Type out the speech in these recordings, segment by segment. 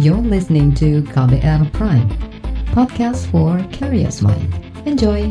You're listening to KBR Prime, podcast for curious mind. Enjoy!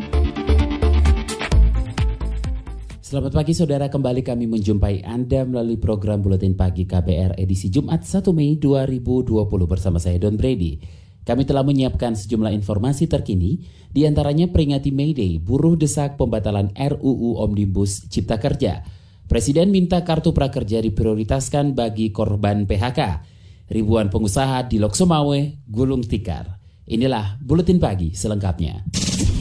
Selamat pagi saudara, kembali kami menjumpai Anda melalui program Buletin Pagi KBR edisi Jumat 1 Mei 2020 bersama saya Don Brady. Kami telah menyiapkan sejumlah informasi terkini, di antaranya peringati May Day, buruh desak pembatalan RUU Omnibus Cipta Kerja. Presiden minta kartu prakerja diprioritaskan bagi korban PHK. Ribuan pengusaha di Loksomawe gulung tikar. Inilah Buletin Pagi selengkapnya.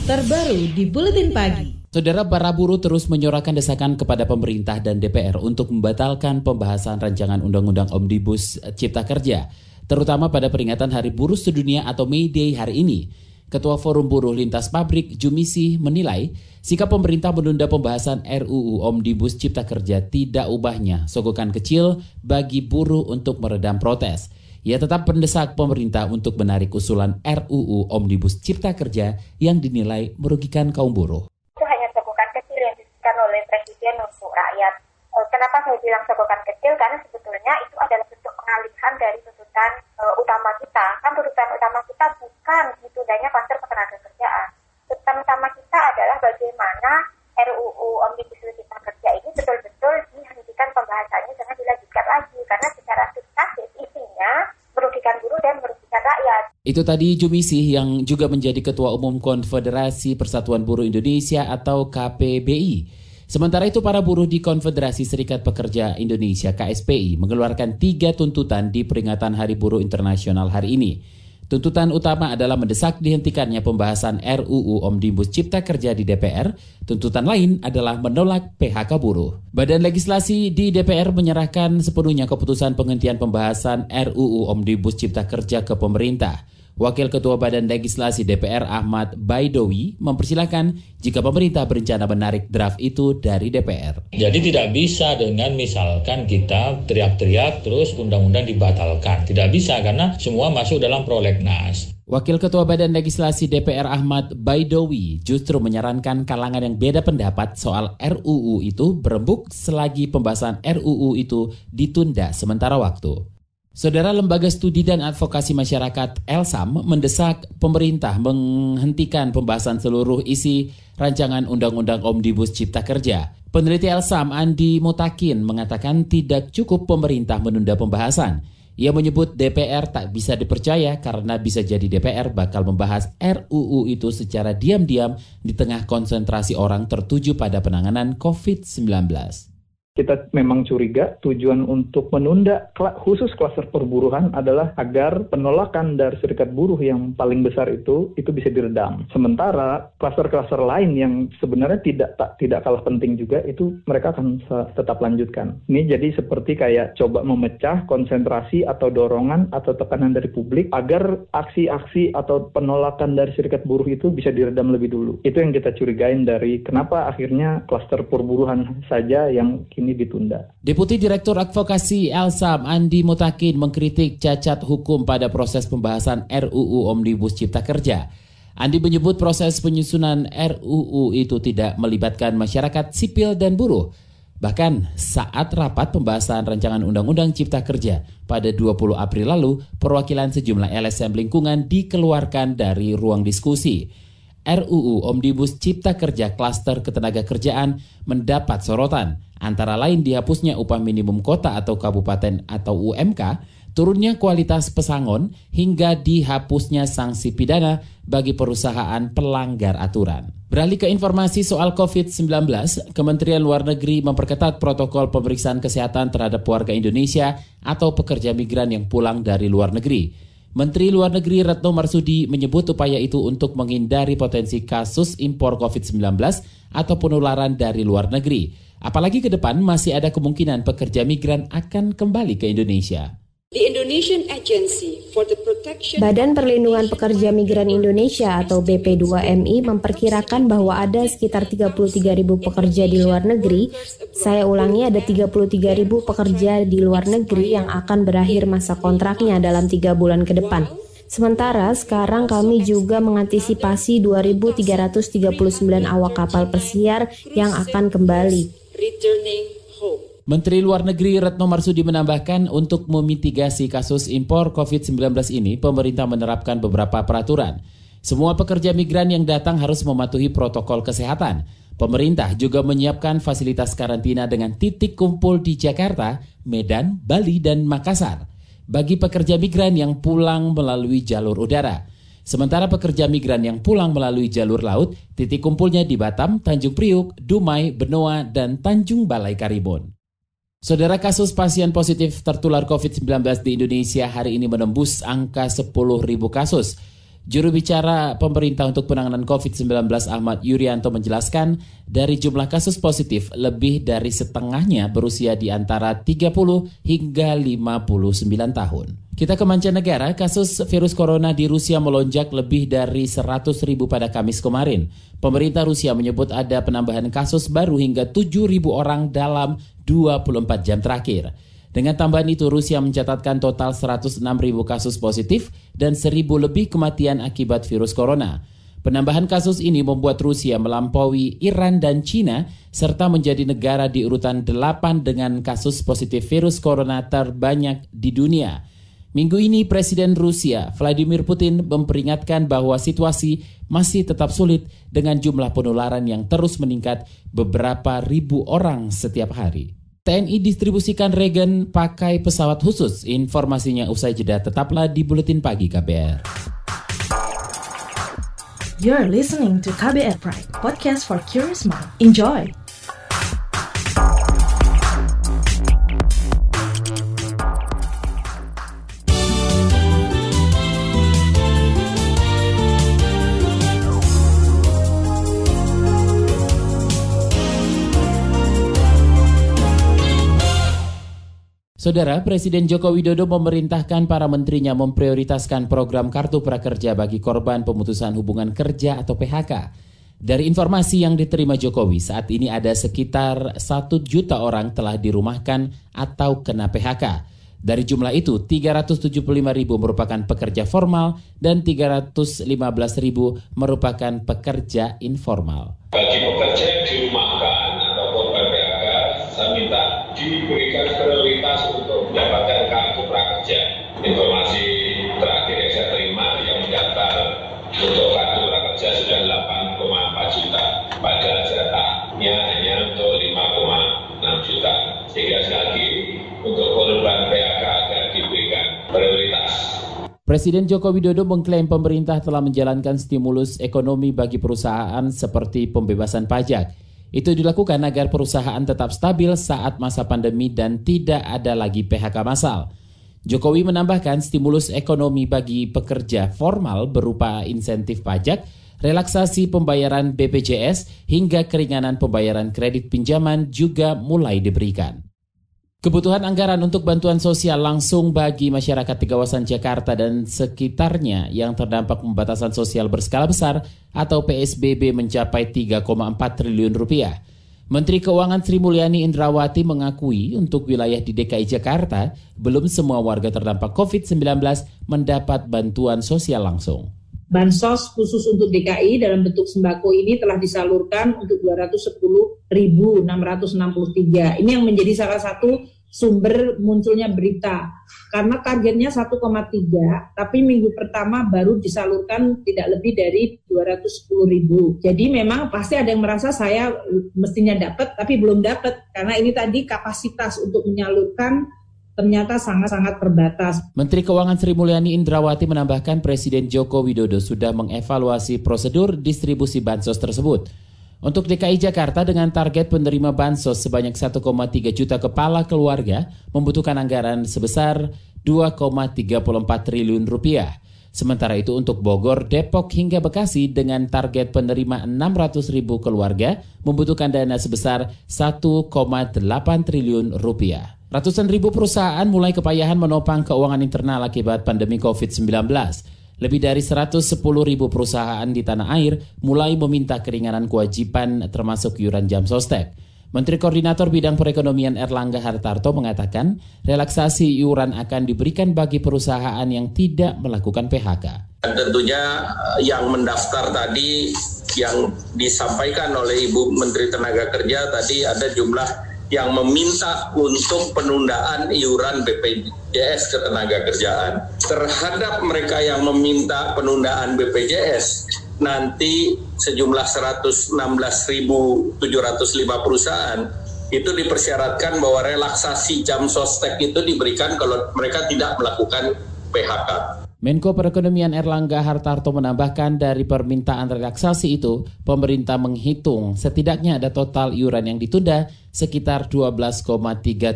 Terbaru di Buletin Pagi. Saudara para buruh terus menyuarakan desakan kepada pemerintah dan DPR untuk membatalkan pembahasan rancangan Undang-Undang Omnibus Cipta Kerja, terutama pada peringatan Hari Buruh Sedunia atau May Day hari ini. Ketua Forum Buruh Lintas Pabrik Jumisi menilai sikap pemerintah menunda pembahasan RUU Omnibus Cipta Kerja tidak ubahnya sogokan kecil bagi buruh untuk meredam protes. Ia tetap mendesak pemerintah untuk menarik usulan RUU Omnibus Cipta Kerja yang dinilai merugikan kaum buruh. Itu hanya sogokan kecil yang disebutkan oleh Presiden untuk rakyat. Eh, kenapa saya bilang sogokan kecil? Karena sebetulnya itu adalah pengalihan dari tuntutan uh, utama kita. Kan tuntutan utama kita bukan ditundanya kluster ketenagakerjaan. Tuntutan utama kita adalah bagaimana RUU Omnibus Cipta Kerja ini betul-betul dihentikan pembahasannya jangan dilanjutkan lagi karena secara substantif isinya merugikan buruh dan merugikan rakyat. Itu tadi Jumisih yang juga menjadi Ketua Umum Konfederasi Persatuan Buruh Indonesia atau KPBI. Sementara itu para buruh di Konfederasi Serikat Pekerja Indonesia KSPI mengeluarkan tiga tuntutan di peringatan Hari Buruh Internasional hari ini. Tuntutan utama adalah mendesak dihentikannya pembahasan RUU Omnibus Cipta Kerja di DPR. Tuntutan lain adalah menolak PHK buruh. Badan legislasi di DPR menyerahkan sepenuhnya keputusan penghentian pembahasan RUU Omnibus Cipta Kerja ke pemerintah. Wakil Ketua Badan Legislasi DPR Ahmad Baidowi mempersilahkan jika pemerintah berencana menarik draft itu dari DPR. Jadi tidak bisa dengan misalkan kita teriak-teriak terus undang-undang dibatalkan. Tidak bisa karena semua masuk dalam prolegnas. Wakil Ketua Badan Legislasi DPR Ahmad Baidowi justru menyarankan kalangan yang beda pendapat soal RUU itu berembuk selagi pembahasan RUU itu ditunda sementara waktu. Saudara Lembaga Studi dan Advokasi Masyarakat Elsam mendesak pemerintah menghentikan pembahasan seluruh isi rancangan Undang-Undang Omnibus Cipta Kerja. Peneliti Elsam Andi Mutakin mengatakan tidak cukup pemerintah menunda pembahasan. Ia menyebut DPR tak bisa dipercaya karena bisa jadi DPR bakal membahas RUU itu secara diam-diam di tengah konsentrasi orang tertuju pada penanganan COVID-19 kita memang curiga tujuan untuk menunda khusus klaster perburuhan adalah agar penolakan dari serikat buruh yang paling besar itu itu bisa diredam. Sementara klaster-klaster lain yang sebenarnya tidak tak, tidak kalah penting juga itu mereka akan tetap lanjutkan. Ini jadi seperti kayak coba memecah konsentrasi atau dorongan atau tekanan dari publik agar aksi-aksi atau penolakan dari serikat buruh itu bisa diredam lebih dulu. Itu yang kita curigain dari kenapa akhirnya klaster perburuhan saja yang ini ditunda. Deputi Direktur Advokasi Elsam Andi Mutakin mengkritik cacat hukum pada proses pembahasan RUU Omnibus Cipta Kerja. Andi menyebut proses penyusunan RUU itu tidak melibatkan masyarakat sipil dan buruh. Bahkan saat rapat pembahasan rancangan Undang-Undang Cipta Kerja pada 20 April lalu, perwakilan sejumlah LSM lingkungan dikeluarkan dari ruang diskusi. RUU Omnibus Cipta Kerja Klaster Ketenaga Kerjaan mendapat sorotan, antara lain dihapusnya upah minimum kota atau kabupaten atau UMK, turunnya kualitas pesangon, hingga dihapusnya sanksi pidana bagi perusahaan pelanggar aturan. Beralih ke informasi soal COVID-19, Kementerian Luar Negeri memperketat protokol pemeriksaan kesehatan terhadap warga Indonesia atau pekerja migran yang pulang dari luar negeri. Menteri Luar Negeri Retno Marsudi menyebut upaya itu untuk menghindari potensi kasus impor COVID-19 atau penularan dari luar negeri. Apalagi ke depan masih ada kemungkinan pekerja migran akan kembali ke Indonesia. Badan Perlindungan Pekerja Migran Indonesia atau BP2MI memperkirakan bahwa ada sekitar 33 ribu pekerja di luar negeri. Saya ulangi ada 33 ribu pekerja di luar negeri yang akan berakhir masa kontraknya dalam tiga bulan ke depan. Sementara sekarang kami juga mengantisipasi 2.339 awak kapal pesiar yang akan kembali. Menteri Luar Negeri Retno Marsudi menambahkan untuk memitigasi kasus impor COVID-19 ini, pemerintah menerapkan beberapa peraturan. Semua pekerja migran yang datang harus mematuhi protokol kesehatan. Pemerintah juga menyiapkan fasilitas karantina dengan titik kumpul di Jakarta, Medan, Bali, dan Makassar bagi pekerja migran yang pulang melalui jalur udara. Sementara pekerja migran yang pulang melalui jalur laut, titik kumpulnya di Batam, Tanjung Priuk, Dumai, Benoa, dan Tanjung Balai Karimun. Saudara kasus pasien positif tertular COVID-19 di Indonesia hari ini menembus angka 10.000 kasus. Juru bicara pemerintah untuk penanganan COVID-19 Ahmad Yuryanto menjelaskan, dari jumlah kasus positif lebih dari setengahnya berusia di antara 30 hingga 59 tahun. Kita ke mancanegara, kasus virus corona di Rusia melonjak lebih dari 100 ribu pada Kamis kemarin. Pemerintah Rusia menyebut ada penambahan kasus baru hingga 7 ribu orang dalam 24 jam terakhir. Dengan tambahan itu, Rusia mencatatkan total 106 ribu kasus positif dan 1000 lebih kematian akibat virus corona. Penambahan kasus ini membuat Rusia melampaui Iran dan Cina serta menjadi negara di urutan 8 dengan kasus positif virus corona terbanyak di dunia. Minggu ini Presiden Rusia Vladimir Putin memperingatkan bahwa situasi masih tetap sulit dengan jumlah penularan yang terus meningkat beberapa ribu orang setiap hari. TNI distribusikan regen pakai pesawat khusus. Informasinya usai jeda tetaplah di Buletin Pagi KBR. You're listening to KBR Pride, podcast for curious mind. Enjoy! Saudara, Presiden Joko Widodo memerintahkan para menterinya memprioritaskan program Kartu Prakerja bagi korban pemutusan hubungan kerja atau PHK. Dari informasi yang diterima Jokowi, saat ini ada sekitar 1 juta orang telah dirumahkan atau kena PHK. Dari jumlah itu, 375 ribu merupakan pekerja formal dan 315 ribu merupakan pekerja informal. Bagi pekerja yang dirumahkan atau korban PHK, saya minta diberikan prioritas untuk mendapatkan kartu prakerja. Informasi terakhir yang saya terima yang mendaftar untuk kartu prakerja sudah 8,4 juta. Padahal jatahnya hanya untuk 5,6 juta. Sehingga sekali lagi untuk korban PHK agar diberikan prioritas. Presiden Joko Widodo mengklaim pemerintah telah menjalankan stimulus ekonomi bagi perusahaan seperti pembebasan pajak. Itu dilakukan agar perusahaan tetap stabil saat masa pandemi dan tidak ada lagi PHK massal. Jokowi menambahkan stimulus ekonomi bagi pekerja formal berupa insentif pajak, relaksasi pembayaran BPJS, hingga keringanan pembayaran kredit pinjaman juga mulai diberikan. Kebutuhan anggaran untuk bantuan sosial langsung bagi masyarakat di kawasan Jakarta dan sekitarnya yang terdampak pembatasan sosial berskala besar atau PSBB mencapai 3,4 triliun rupiah. Menteri Keuangan Sri Mulyani Indrawati mengakui untuk wilayah di DKI Jakarta belum semua warga terdampak COVID-19 mendapat bantuan sosial langsung. Bansos khusus untuk DKI dalam bentuk sembako ini telah disalurkan untuk 210.663. Ini yang menjadi salah satu sumber munculnya berita. Karena targetnya 1,3, tapi minggu pertama baru disalurkan tidak lebih dari 210 ribu. Jadi memang pasti ada yang merasa saya mestinya dapat, tapi belum dapat. Karena ini tadi kapasitas untuk menyalurkan ternyata sangat-sangat terbatas. Menteri Keuangan Sri Mulyani Indrawati menambahkan Presiden Joko Widodo sudah mengevaluasi prosedur distribusi bansos tersebut. Untuk DKI Jakarta dengan target penerima bansos sebanyak 1,3 juta kepala keluarga membutuhkan anggaran sebesar 2,34 triliun rupiah. Sementara itu untuk Bogor, Depok hingga Bekasi dengan target penerima 600 ribu keluarga membutuhkan dana sebesar 1,8 triliun rupiah. Ratusan ribu perusahaan mulai kepayahan menopang keuangan internal akibat pandemi COVID-19. Lebih dari 110 ribu perusahaan di tanah air mulai meminta keringanan kewajiban termasuk iuran jam sostek. Menteri Koordinator Bidang Perekonomian Erlangga Hartarto mengatakan relaksasi iuran akan diberikan bagi perusahaan yang tidak melakukan PHK. Tentunya eh, yang mendaftar tadi yang disampaikan oleh Ibu Menteri Tenaga Kerja tadi ada jumlah yang meminta untuk penundaan iuran BPJS ketenaga kerjaan. Terhadap mereka yang meminta penundaan BPJS, nanti sejumlah 116.705 perusahaan itu dipersyaratkan bahwa relaksasi jam sostek itu diberikan kalau mereka tidak melakukan PHK. Menko Perekonomian Erlangga Hartarto menambahkan dari permintaan relaksasi itu, pemerintah menghitung setidaknya ada total iuran yang ditunda sekitar 12,3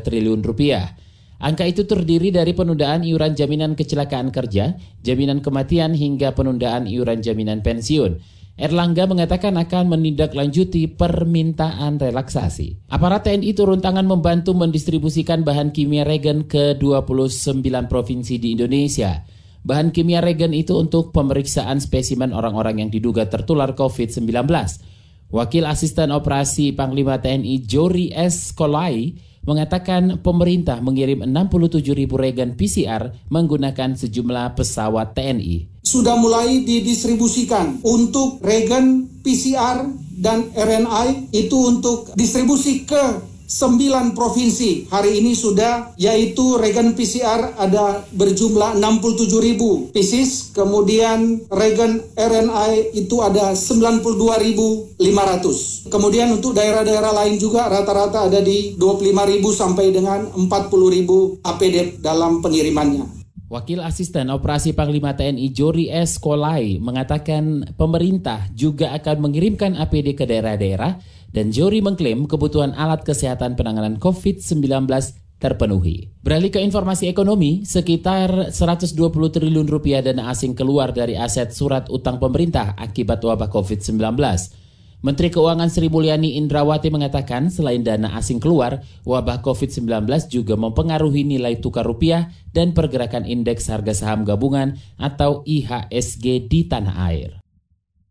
triliun rupiah. Angka itu terdiri dari penundaan iuran jaminan kecelakaan kerja, jaminan kematian hingga penundaan iuran jaminan pensiun. Erlangga mengatakan akan menindaklanjuti permintaan relaksasi. Aparat TNI turun tangan membantu mendistribusikan bahan kimia regen ke 29 provinsi di Indonesia. Bahan kimia regen itu untuk pemeriksaan spesimen orang-orang yang diduga tertular COVID-19. Wakil Asisten Operasi Panglima TNI Jori S. Kolai mengatakan pemerintah mengirim 67 ribu regen PCR menggunakan sejumlah pesawat TNI. Sudah mulai didistribusikan untuk regen PCR dan RNI itu untuk distribusi ke sembilan provinsi hari ini sudah yaitu regen PCR ada berjumlah 67 ribu pieces. Kemudian regen RNA itu ada 92.500 kemudian untuk daerah-daerah lain juga rata-rata ada di 25 ribu sampai dengan 40 ribu APD dalam pengirimannya. Wakil Asisten Operasi Panglima TNI Jori S. Kolai mengatakan pemerintah juga akan mengirimkan APD ke daerah-daerah dan Jori mengklaim kebutuhan alat kesehatan penanganan COVID-19 terpenuhi. Beralih ke informasi ekonomi, sekitar 120 triliun rupiah dana asing keluar dari aset surat utang pemerintah akibat wabah COVID-19. Menteri Keuangan Sri Mulyani Indrawati mengatakan selain dana asing keluar, wabah COVID-19 juga mempengaruhi nilai tukar rupiah dan pergerakan indeks harga saham gabungan atau IHSG di tanah air.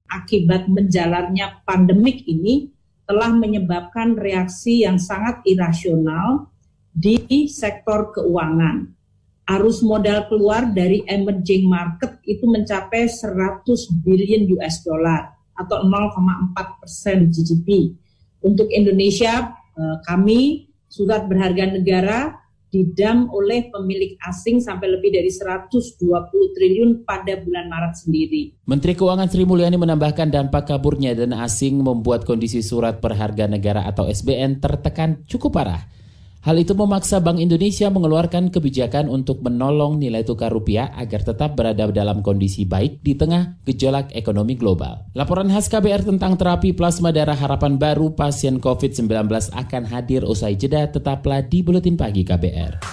Akibat menjalannya pandemik ini, telah menyebabkan reaksi yang sangat irasional di sektor keuangan. Arus modal keluar dari emerging market itu mencapai 100 billion US dollar atau 0,4 persen GDP. Untuk Indonesia, eh, kami surat berharga negara didam oleh pemilik asing sampai lebih dari 120 triliun pada bulan Maret sendiri. Menteri Keuangan Sri Mulyani menambahkan dampak kaburnya dana asing membuat kondisi surat perharga negara atau SBN tertekan cukup parah. Hal itu memaksa Bank Indonesia mengeluarkan kebijakan untuk menolong nilai tukar rupiah agar tetap berada dalam kondisi baik di tengah gejolak ekonomi global. Laporan khas KBR tentang terapi plasma darah harapan baru pasien COVID-19 akan hadir usai jeda tetaplah di Buletin Pagi KBR.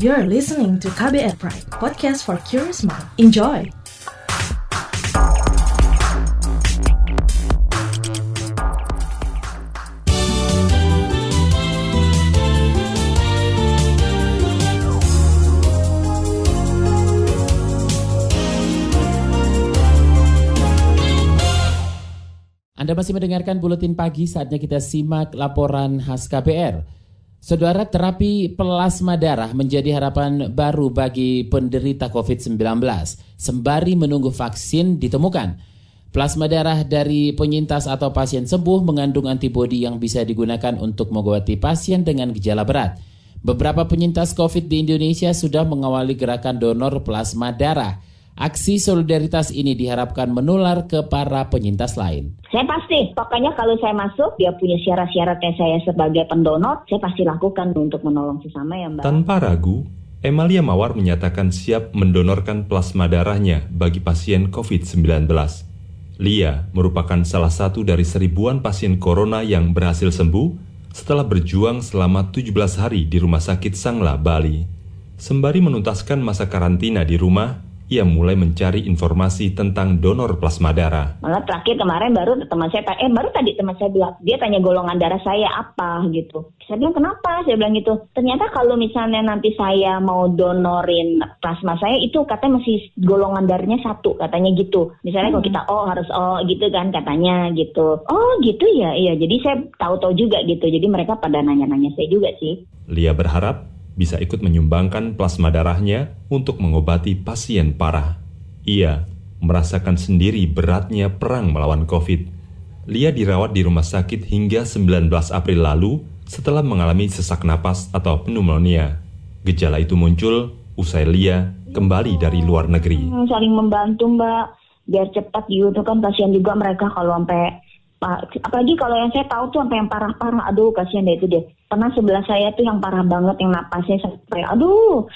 You're listening to KBR Pride, podcast for curious mind. Enjoy! Anda masih mendengarkan buletin pagi saatnya kita simak laporan khas KBR. Saudara terapi plasma darah menjadi harapan baru bagi penderita COVID-19 sembari menunggu vaksin ditemukan. Plasma darah dari penyintas atau pasien sembuh mengandung antibodi yang bisa digunakan untuk mengobati pasien dengan gejala berat. Beberapa penyintas COVID di Indonesia sudah mengawali gerakan donor plasma darah. Aksi solidaritas ini diharapkan menular ke para penyintas lain. Saya pasti, pokoknya kalau saya masuk, dia punya syarat-syaratnya saya sebagai pendonor, saya pasti lakukan untuk menolong sesama ya Mbak. Tanpa ragu, Emalia Mawar menyatakan siap mendonorkan plasma darahnya bagi pasien COVID-19. Lia merupakan salah satu dari seribuan pasien corona yang berhasil sembuh setelah berjuang selama 17 hari di Rumah Sakit Sangla, Bali. Sembari menuntaskan masa karantina di rumah, ia mulai mencari informasi tentang donor plasma darah. Malah terakhir kemarin baru teman saya eh baru tadi teman saya bilang dia tanya golongan darah saya apa gitu. Saya bilang kenapa? Saya bilang gitu. Ternyata kalau misalnya nanti saya mau donorin plasma saya itu katanya masih golongan darahnya satu katanya gitu. Misalnya hmm. kalau kita oh harus oh gitu kan katanya gitu. Oh gitu ya iya. Jadi saya tahu-tahu juga gitu. Jadi mereka pada nanya-nanya saya juga sih. Lia berharap bisa ikut menyumbangkan plasma darahnya untuk mengobati pasien parah. Ia merasakan sendiri beratnya perang melawan COVID. Lia dirawat di rumah sakit hingga 19 April lalu setelah mengalami sesak napas atau pneumonia. Gejala itu muncul usai Lia kembali dari luar negeri. Hmm, saling membantu mbak, biar cepat gitu kan kasihan juga mereka kalau sampai apalagi kalau yang saya tahu tuh sampai yang parah-parah aduh kasihan deh itu deh pernah sebelah saya tuh yang parah banget yang napasnya sampai aduh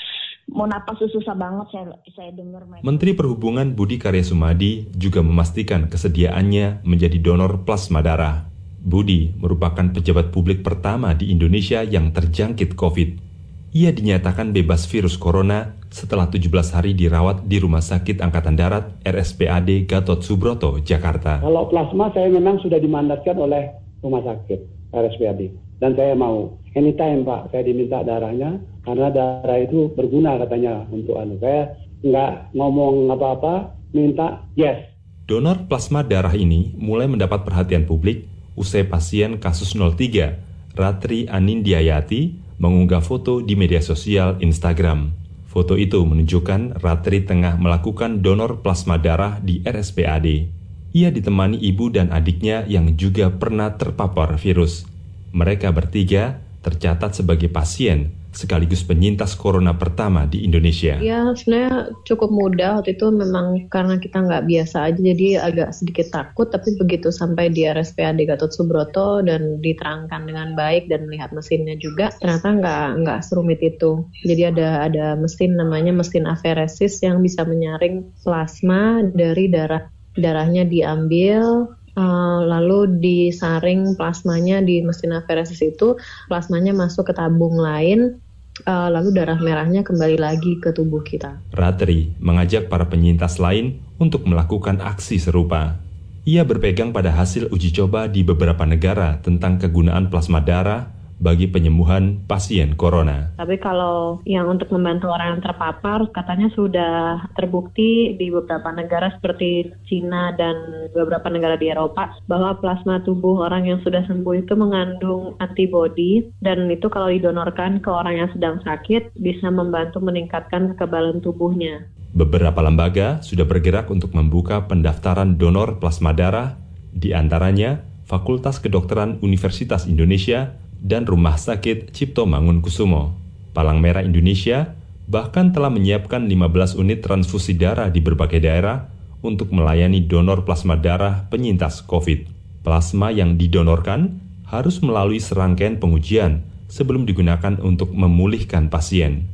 mau napas susah banget saya saya dengar Menteri Perhubungan Budi Karya Sumadi juga memastikan kesediaannya menjadi donor plasma darah. Budi merupakan pejabat publik pertama di Indonesia yang terjangkit COVID. Ia dinyatakan bebas virus corona setelah 17 hari dirawat di Rumah Sakit Angkatan Darat RSPAD Gatot Subroto, Jakarta. Kalau plasma saya memang sudah dimandatkan oleh Rumah Sakit RSPAD dan saya mau anytime Pak saya diminta darahnya karena darah itu berguna katanya untuk anu. Saya nggak ngomong apa-apa minta yes. Donor plasma darah ini mulai mendapat perhatian publik usai pasien kasus 03 Ratri Anindiayati mengunggah foto di media sosial Instagram. Foto itu menunjukkan Ratri tengah melakukan donor plasma darah di RSPAD ia ditemani ibu dan adiknya yang juga pernah terpapar virus mereka bertiga tercatat sebagai pasien sekaligus penyintas corona pertama di Indonesia? Ya sebenarnya cukup mudah waktu itu memang karena kita nggak biasa aja jadi agak sedikit takut tapi begitu sampai di RSPAD Gatot Subroto dan diterangkan dengan baik dan melihat mesinnya juga ternyata nggak nggak serumit itu. Jadi ada ada mesin namanya mesin aferesis yang bisa menyaring plasma dari darah darahnya diambil Uh, lalu disaring plasmanya di mesin aferesis itu plasmanya masuk ke tabung lain uh, lalu darah merahnya kembali lagi ke tubuh kita. Ratri mengajak para penyintas lain untuk melakukan aksi serupa. Ia berpegang pada hasil uji coba di beberapa negara tentang kegunaan plasma darah bagi penyembuhan pasien corona. Tapi kalau yang untuk membantu orang yang terpapar, katanya sudah terbukti di beberapa negara seperti Cina dan beberapa negara di Eropa bahwa plasma tubuh orang yang sudah sembuh itu mengandung antibodi dan itu kalau didonorkan ke orang yang sedang sakit bisa membantu meningkatkan kekebalan tubuhnya. Beberapa lembaga sudah bergerak untuk membuka pendaftaran donor plasma darah, di antaranya Fakultas Kedokteran Universitas Indonesia dan Rumah Sakit Cipto Mangunkusumo. Palang Merah Indonesia bahkan telah menyiapkan 15 unit transfusi darah di berbagai daerah untuk melayani donor plasma darah penyintas COVID. Plasma yang didonorkan harus melalui serangkaian pengujian sebelum digunakan untuk memulihkan pasien.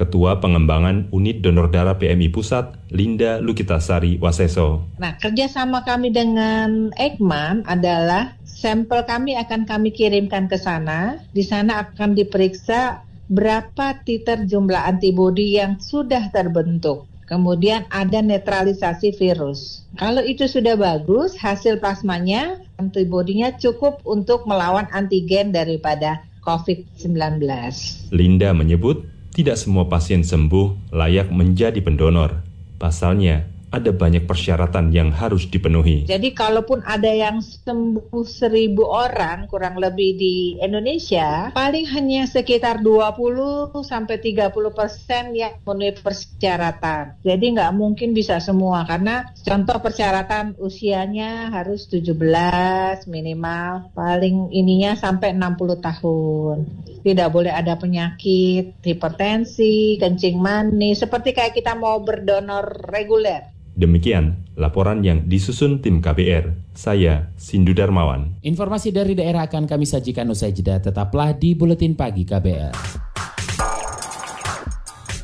Ketua Pengembangan Unit Donor Darah PMI Pusat, Linda Lukitasari Waseso. Nah, kerjasama kami dengan Ekman adalah Sampel kami akan kami kirimkan ke sana. Di sana akan diperiksa berapa titer jumlah antibodi yang sudah terbentuk. Kemudian ada netralisasi virus. Kalau itu sudah bagus, hasil plasmanya, antibodinya cukup untuk melawan antigen daripada COVID-19. Linda menyebut tidak semua pasien sembuh layak menjadi pendonor. Pasalnya, ada banyak persyaratan yang harus dipenuhi. Jadi kalaupun ada yang sembuh seribu orang kurang lebih di Indonesia, paling hanya sekitar 20 sampai 30 persen yang memenuhi persyaratan. Jadi nggak mungkin bisa semua karena contoh persyaratan usianya harus 17 minimal, paling ininya sampai 60 tahun. Tidak boleh ada penyakit, hipertensi, kencing manis, seperti kayak kita mau berdonor reguler. Demikian laporan yang disusun tim KBR. Saya Sindu Darmawan. Informasi dari daerah akan kami sajikan usai jeda. Tetaplah di Buletin Pagi KBR.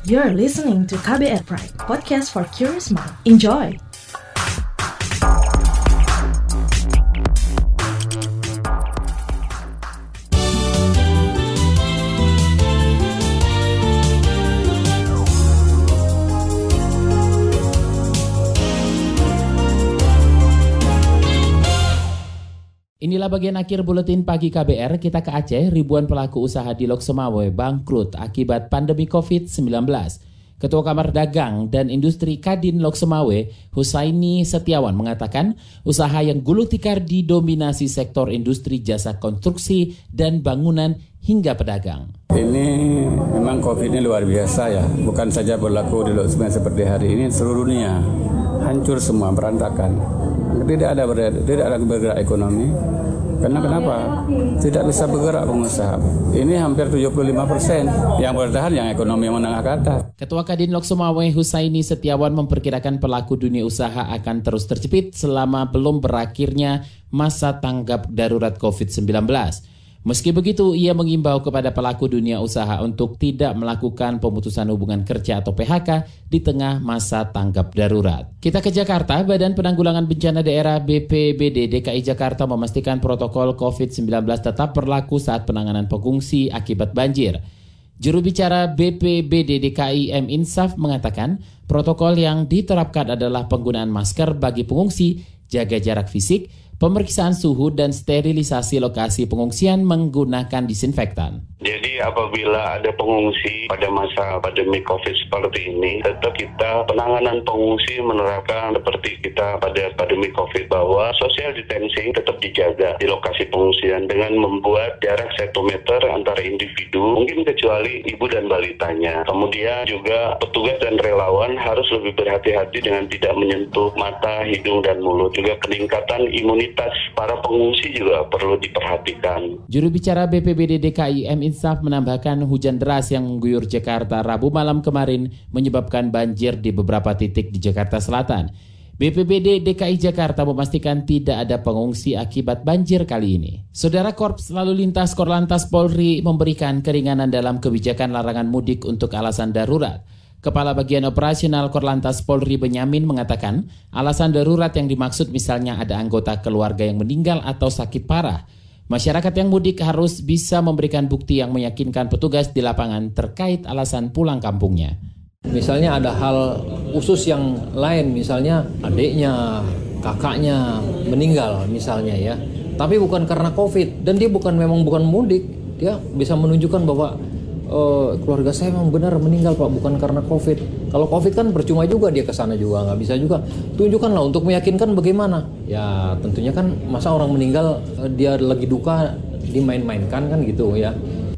You're listening to KBR Pride, podcast for curious mind. Enjoy! Inilah bagian akhir buletin pagi KBR. Kita ke Aceh, ribuan pelaku usaha di Lok Semawe bangkrut akibat pandemi COVID-19. Ketua Kamar Dagang dan Industri Kadin Lok Semawe, Husaini Setiawan mengatakan usaha yang gulung tikar didominasi sektor industri jasa konstruksi dan bangunan hingga pedagang. Ini memang COVID ini luar biasa ya, bukan saja berlaku di Lok Semawe seperti hari ini, seluruh dunia hancur semua berantakan tidak ada bergerak, tidak ada bergerak ekonomi karena kenapa? Tidak bisa bergerak pengusaha. Ini hampir 75 persen yang bertahan yang ekonomi menengah ke atas. Ketua Kadin Lok Sumawe Husaini Setiawan memperkirakan pelaku dunia usaha akan terus terjepit selama belum berakhirnya masa tanggap darurat COVID-19. Meski begitu, ia mengimbau kepada pelaku dunia usaha untuk tidak melakukan pemutusan hubungan kerja atau PHK di tengah masa tanggap darurat. Kita ke Jakarta, Badan Penanggulangan Bencana Daerah BPBD DKI Jakarta memastikan protokol COVID-19 tetap berlaku saat penanganan pengungsi akibat banjir. Juru bicara BPBD DKI M Insaf mengatakan protokol yang diterapkan adalah penggunaan masker bagi pengungsi, jaga jarak fisik, pemeriksaan suhu dan sterilisasi lokasi pengungsian menggunakan disinfektan. Jadi apabila ada pengungsi pada masa pandemi COVID seperti ini, tetap kita penanganan pengungsi menerapkan seperti kita pada pandemi COVID bahwa social distancing tetap dijaga di lokasi pengungsian dengan membuat jarak satu meter antara individu, mungkin kecuali ibu dan balitanya. Kemudian juga petugas dan relawan harus lebih berhati-hati dengan tidak menyentuh mata, hidung, dan mulut. Juga peningkatan imunitas para pengungsi juga perlu diperhatikan. Juru bicara BPBD DKI M Insaf menambahkan hujan deras yang mengguyur Jakarta Rabu malam kemarin menyebabkan banjir di beberapa titik di Jakarta Selatan. BPBD DKI Jakarta memastikan tidak ada pengungsi akibat banjir kali ini. Saudara Korps Lalu Lintas Korlantas Polri memberikan keringanan dalam kebijakan larangan mudik untuk alasan darurat. Kepala Bagian Operasional Korlantas Polri Benyamin mengatakan, alasan darurat yang dimaksud misalnya ada anggota keluarga yang meninggal atau sakit parah, Masyarakat yang mudik harus bisa memberikan bukti yang meyakinkan petugas di lapangan terkait alasan pulang kampungnya. Misalnya ada hal khusus yang lain, misalnya adiknya, kakaknya meninggal misalnya ya. Tapi bukan karena Covid dan dia bukan memang bukan mudik, dia bisa menunjukkan bahwa uh, keluarga saya memang benar meninggal pak bukan karena covid kalau covid kan percuma juga dia ke sana juga nggak bisa juga tunjukkanlah untuk meyakinkan bagaimana ya tentunya kan masa orang meninggal uh, dia lagi duka dimain-mainkan kan gitu ya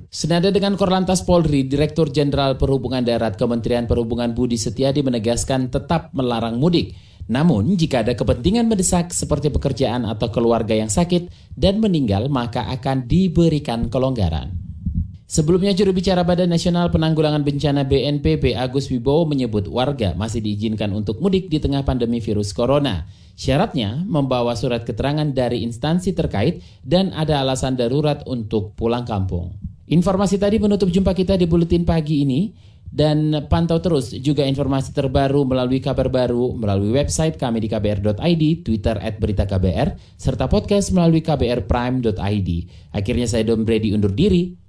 Senada dengan Korlantas Polri, Direktur Jenderal Perhubungan Darat Kementerian Perhubungan Budi Setiadi menegaskan tetap melarang mudik. Namun, jika ada kepentingan mendesak seperti pekerjaan atau keluarga yang sakit dan meninggal, maka akan diberikan kelonggaran. Sebelumnya juru bicara Badan Nasional Penanggulangan Bencana BNPB Agus Wibowo menyebut warga masih diizinkan untuk mudik di tengah pandemi virus corona. Syaratnya membawa surat keterangan dari instansi terkait dan ada alasan darurat untuk pulang kampung. Informasi tadi menutup jumpa kita di buletin pagi ini dan pantau terus juga informasi terbaru melalui kabar baru melalui website kami di kbr.id, Twitter at berita KBR, serta podcast melalui kbrprime.id. Akhirnya saya Dom Brady undur diri.